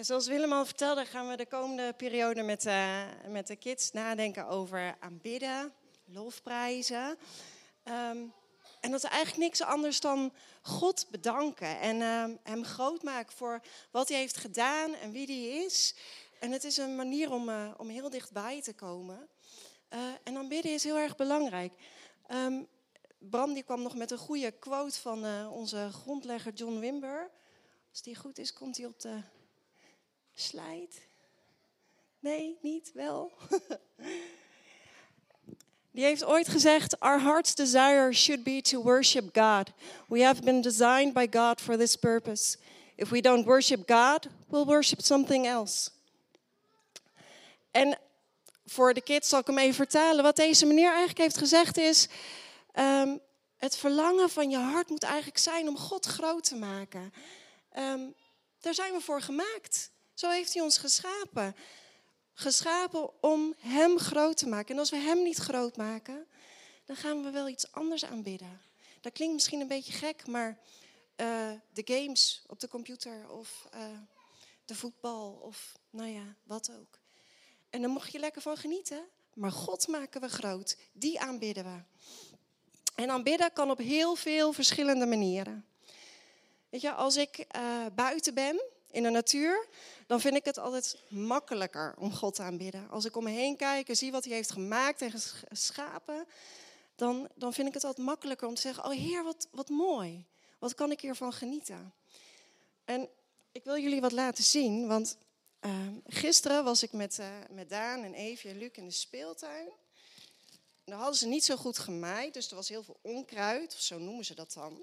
Zoals Willem al vertelde, gaan we de komende periode met, uh, met de kids nadenken over aanbidden, lofprijzen. Um, en dat is eigenlijk niks anders dan God bedanken en uh, hem groot maken voor wat hij heeft gedaan en wie hij is. En het is een manier om, uh, om heel dichtbij te komen. Uh, en aanbidden is heel erg belangrijk. Um, Bram die kwam nog met een goede quote van onze grondlegger John Wimber. Als die goed is, komt hij op de slide. Nee, niet, wel. Die heeft ooit gezegd: Our heart's desire should be to worship God. We have been designed by God for this purpose. If we don't worship God, we'll worship something else. En voor de kids zal ik hem even vertalen. Wat deze meneer eigenlijk heeft gezegd is: um, het verlangen van je hart moet eigenlijk zijn om God groot te maken. Um, daar zijn we voor gemaakt. Zo heeft hij ons geschapen geschapen om Hem groot te maken. En als we Hem niet groot maken, dan gaan we wel iets anders aanbidden. Dat klinkt misschien een beetje gek, maar uh, de games op de computer of uh, de voetbal of nou ja, wat ook. En dan mocht je lekker van genieten. Maar God maken we groot. Die aanbidden we. En aanbidden kan op heel veel verschillende manieren. Weet je, als ik uh, buiten ben in de natuur, dan vind ik het altijd makkelijker om God te aanbidden. Als ik om me heen kijk en zie wat hij heeft gemaakt en geschapen, dan, dan vind ik het altijd makkelijker om te zeggen, oh Heer, wat, wat mooi. Wat kan ik hiervan genieten? En ik wil jullie wat laten zien, want uh, gisteren was ik met, uh, met Daan en Evie en Luc in de speeltuin. Daar hadden ze niet zo goed gemaaid, dus er was heel veel onkruid, of zo noemen ze dat dan.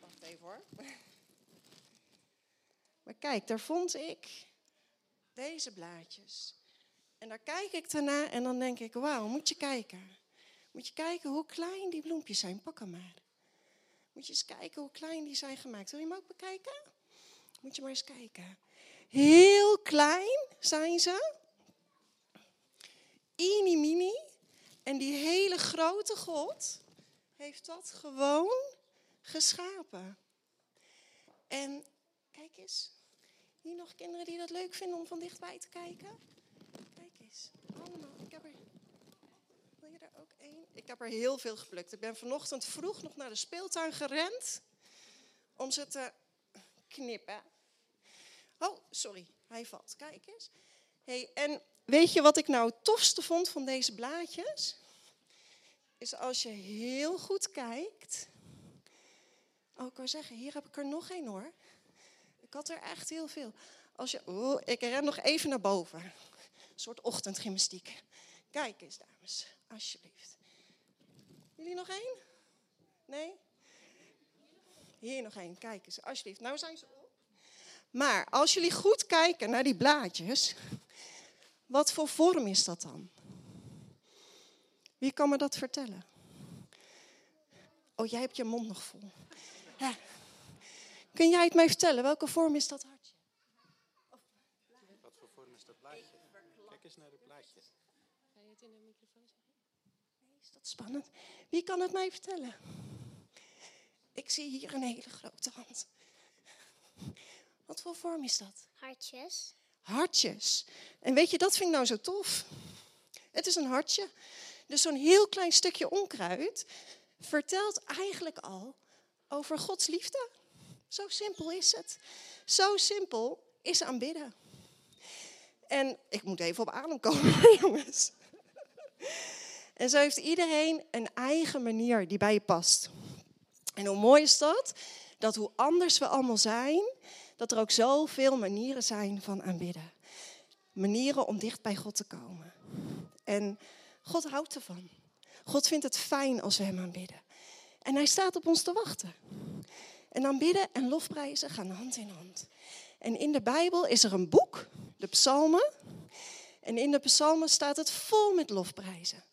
Wacht even hoor. Kijk, daar vond ik deze blaadjes. En daar kijk ik daarna en dan denk ik, wauw, moet je kijken. Moet je kijken hoe klein die bloempjes zijn. Pak hem maar. Moet je eens kijken hoe klein die zijn gemaakt. Wil je hem ook bekijken? Moet je maar eens kijken. Heel klein zijn ze. Ini mini. En die hele grote God heeft dat gewoon geschapen. En kijk eens. Hier nog kinderen die dat leuk vinden om van dichtbij te kijken? Kijk eens. Allemaal. Ik heb er. Wil je er ook één? Ik heb er heel veel geplukt. Ik ben vanochtend vroeg nog naar de speeltuin gerend om ze te knippen. Oh, sorry. Hij valt. Kijk eens. Hey, en weet je wat ik nou het tofste vond van deze blaadjes? Is als je heel goed kijkt. Oh, ik wou zeggen, hier heb ik er nog één hoor. Had er echt heel veel. Als je, oh, ik ren nog even naar boven. Een soort ochtendgymnastiek. Kijk eens, dames, alsjeblieft. Jullie nog één? Nee? Hier nog één, kijk eens, alsjeblieft. Nou zijn ze op. Maar als jullie goed kijken naar die blaadjes, wat voor vorm is dat dan? Wie kan me dat vertellen? Oh, jij hebt je mond nog vol. Ja. Kun jij het mij vertellen? Welke vorm is dat hartje? Wat voor vorm is dat blaadje? Kijk eens naar het blaadje. Ga je het in de microfoon zeggen? Nee, is dat spannend? Wie kan het mij vertellen? Ik zie hier een hele grote hand. Wat voor vorm is dat? Hartjes. Hartjes. En weet je, dat vind ik nou zo tof. Het is een hartje. Dus zo'n heel klein stukje onkruid vertelt eigenlijk al over Gods liefde. Zo simpel is het. Zo simpel is aanbidden. En ik moet even op adem komen, jongens. En zo heeft iedereen een eigen manier die bij je past. En hoe mooi is dat? Dat hoe anders we allemaal zijn, dat er ook zoveel manieren zijn van aanbidden. Manieren om dicht bij God te komen. En God houdt ervan. God vindt het fijn als we Hem aanbidden. En Hij staat op ons te wachten. En aanbidden en lofprijzen gaan hand in hand. En in de Bijbel is er een boek, de Psalmen. En in de Psalmen staat het vol met lofprijzen.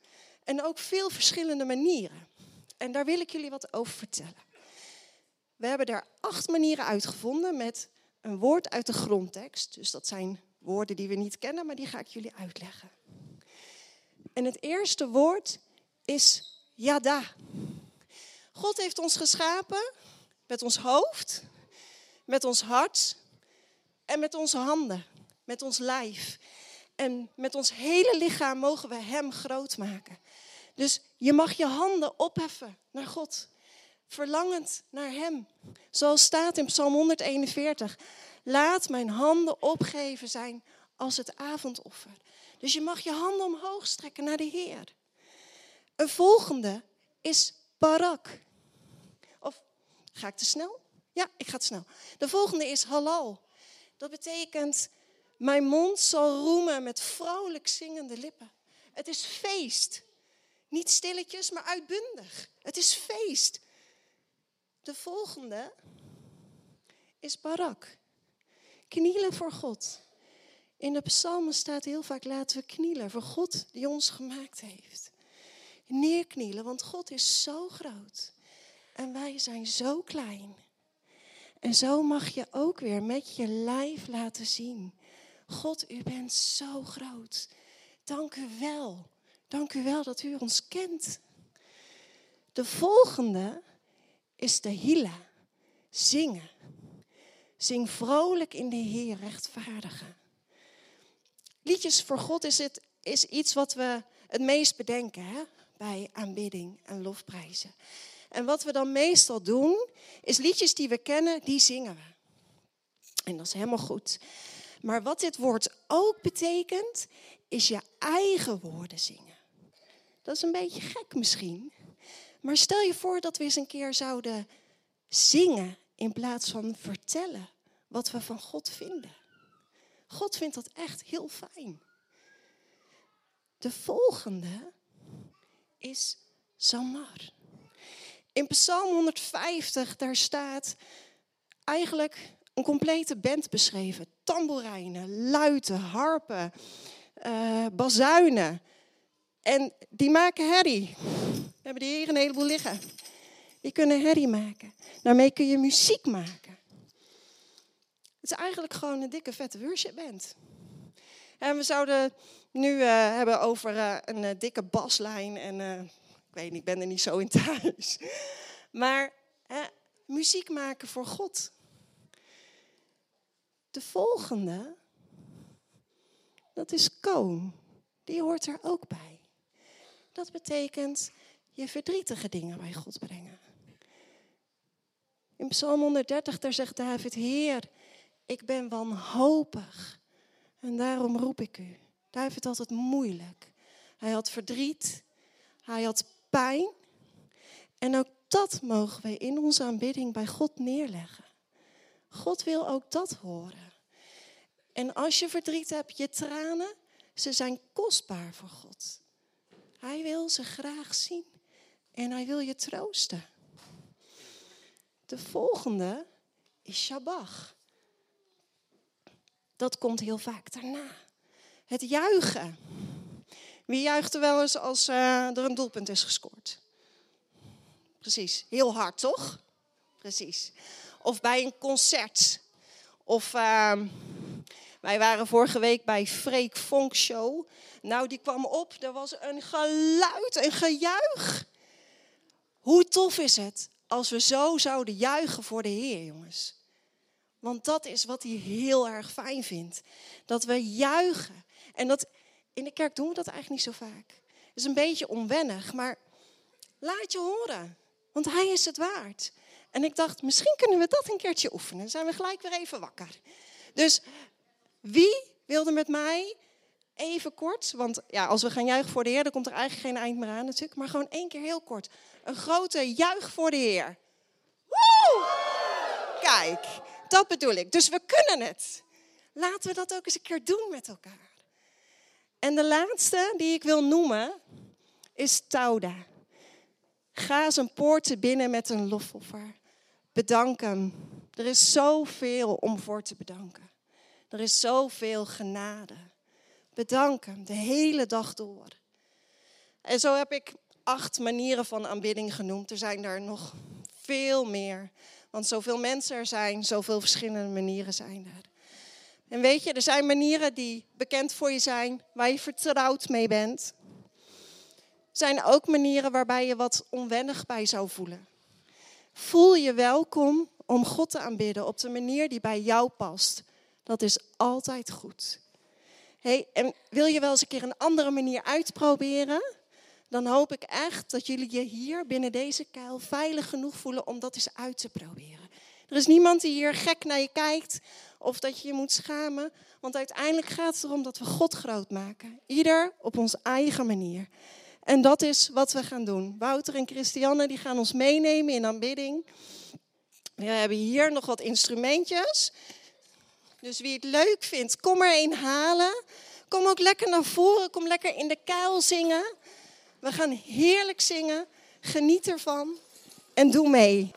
En ook veel verschillende manieren. En daar wil ik jullie wat over vertellen. We hebben daar acht manieren uitgevonden met een woord uit de grondtekst. Dus dat zijn woorden die we niet kennen, maar die ga ik jullie uitleggen. En het eerste woord is yada. God heeft ons geschapen met ons hoofd, met ons hart En met onze handen, met ons lijf en met ons hele lichaam mogen we Hem groot maken. Dus je mag je handen opheffen naar God, verlangend naar Hem. Zoals staat in Psalm 141. Laat mijn handen opgeven zijn als het avondoffer. Dus je mag je handen omhoog strekken naar de Heer. Een volgende is barak. Ga ik te snel? Ja, ik ga te snel. De volgende is halal. Dat betekent, mijn mond zal roemen met vrolijk zingende lippen. Het is feest. Niet stilletjes, maar uitbundig. Het is feest. De volgende is barak. Knielen voor God. In de psalmen staat heel vaak laten we knielen voor God die ons gemaakt heeft. Neerknielen, want God is zo groot en wij zijn zo klein. En zo mag je ook weer met je lijf laten zien. God, u bent zo groot. Dank u wel. Dank u wel dat u ons kent. De volgende is de hila. Zingen. Zing vrolijk in de Heer, rechtvaardigen. Liedjes voor God is, het, is iets wat we het meest bedenken hè? bij aanbidding en lofprijzen. En wat we dan meestal doen, is liedjes die we kennen, die zingen we. En dat is helemaal goed. Maar wat dit woord ook betekent, is je eigen woorden zingen. Dat is een beetje gek misschien. Maar stel je voor dat we eens een keer zouden zingen in plaats van vertellen wat we van God vinden. God vindt dat echt heel fijn. De volgende is Zamar. In Psalm 150, daar staat eigenlijk een complete band beschreven. Tamboerijnen, luiten, harpen, uh, bazuinen. En die maken herrie. We hebben die hier een heleboel liggen. Die kunnen herrie maken. Daarmee kun je muziek maken. Het is eigenlijk gewoon een dikke vette worshipband. En we zouden nu uh, hebben over uh, een dikke baslijn. En ik weet niet, ik ben er niet zo in thuis. Maar muziek maken voor God. De volgende, dat is koon. Die hoort er ook bij. Dat betekent je verdrietige dingen bij God brengen. In Psalm 130, daar zegt David, Heer, ik ben wanhopig. En daarom roep ik u. David had het moeilijk. Hij had verdriet. Hij had pijn. En ook dat mogen wij in onze aanbidding bij God neerleggen. God wil ook dat horen. En als je verdriet hebt, je tranen, ze zijn kostbaar voor God. Hij wil ze graag zien en hij wil je troosten. De volgende is Shabbat. Dat komt heel vaak daarna. Het juichen. Wie juicht er wel eens als uh, er een doelpunt is gescoord? Precies, heel hard toch? Precies. Of bij een concert. Of uh, wij waren vorige week bij Freek Fonk Show. Nou, die kwam op, er was een geluid, een gejuich. Hoe tof is het als we zo zouden juichen voor de Heer, jongens? Want dat is wat hij heel erg fijn vindt. Dat we juichen. En dat, in de kerk doen we dat eigenlijk niet zo vaak. Het is een beetje onwennig, maar laat je horen. Want hij is het waard. En ik dacht, misschien kunnen we dat een keertje oefenen. Zijn we gelijk weer even wakker. Dus wie wilde met mij even kort, want ja, als we gaan juichen voor de Heer, dan komt er eigenlijk geen eind meer aan natuurlijk. Maar gewoon één keer heel kort. Een grote juich voor de Heer. Woe! Kijk, dat bedoel ik. Dus we kunnen het. Laten we dat ook eens een keer doen met elkaar. En de laatste die ik wil noemen is Tauda. Ga zijn poorten binnen met een lofoffer. Bedank hem. Er is zoveel om voor te bedanken. Er is zoveel genade. Bedank hem de hele dag door. En zo heb ik acht manieren van aanbidding genoemd. Er zijn er nog veel meer. Want zoveel mensen er zijn, zoveel verschillende manieren zijn er. En weet je, er zijn manieren die bekend voor je zijn, waar je vertrouwd mee bent. Er zijn ook manieren waarbij je wat onwennig bij zou voelen. Voel je welkom om God te aanbidden op de manier die bij jou past. Dat is altijd goed. Hey, en wil je wel eens een keer een andere manier uitproberen? Dan hoop ik echt dat jullie je hier binnen deze kuil veilig genoeg voelen om dat eens uit te proberen. Er is niemand die hier gek naar je kijkt of dat je je moet schamen. Want uiteindelijk gaat het erom dat we God groot maken. Ieder op onze eigen manier. En dat is wat we gaan doen. Wouter en Christiane die gaan ons meenemen in aanbidding. We hebben hier nog wat instrumentjes. Dus wie het leuk vindt, kom er een halen. Kom ook lekker naar voren, kom lekker in de kuil zingen. We gaan heerlijk zingen. Geniet ervan en doe mee.